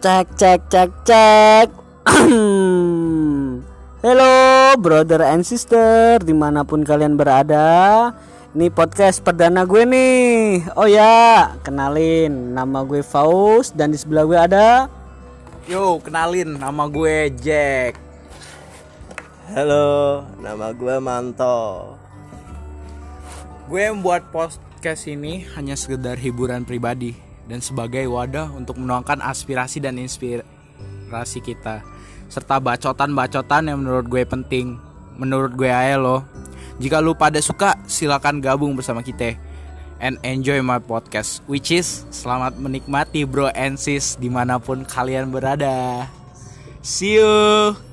Cek cek cek cek Hello brother and sister Di mana pun kalian berada Ini podcast perdana gue nih Oh ya kenalin Nama gue Faust Dan di sebelah gue ada Yo, kenalin nama gue Jack. Halo, nama gue Manto. Gue membuat podcast ini hanya sekedar hiburan pribadi dan sebagai wadah untuk menuangkan aspirasi dan inspirasi kita serta bacotan-bacotan yang menurut gue penting. Menurut gue aja loh. Jika lu pada suka, silakan gabung bersama kita and enjoy my podcast which is selamat menikmati bro and sis di mana pun kalian berada see you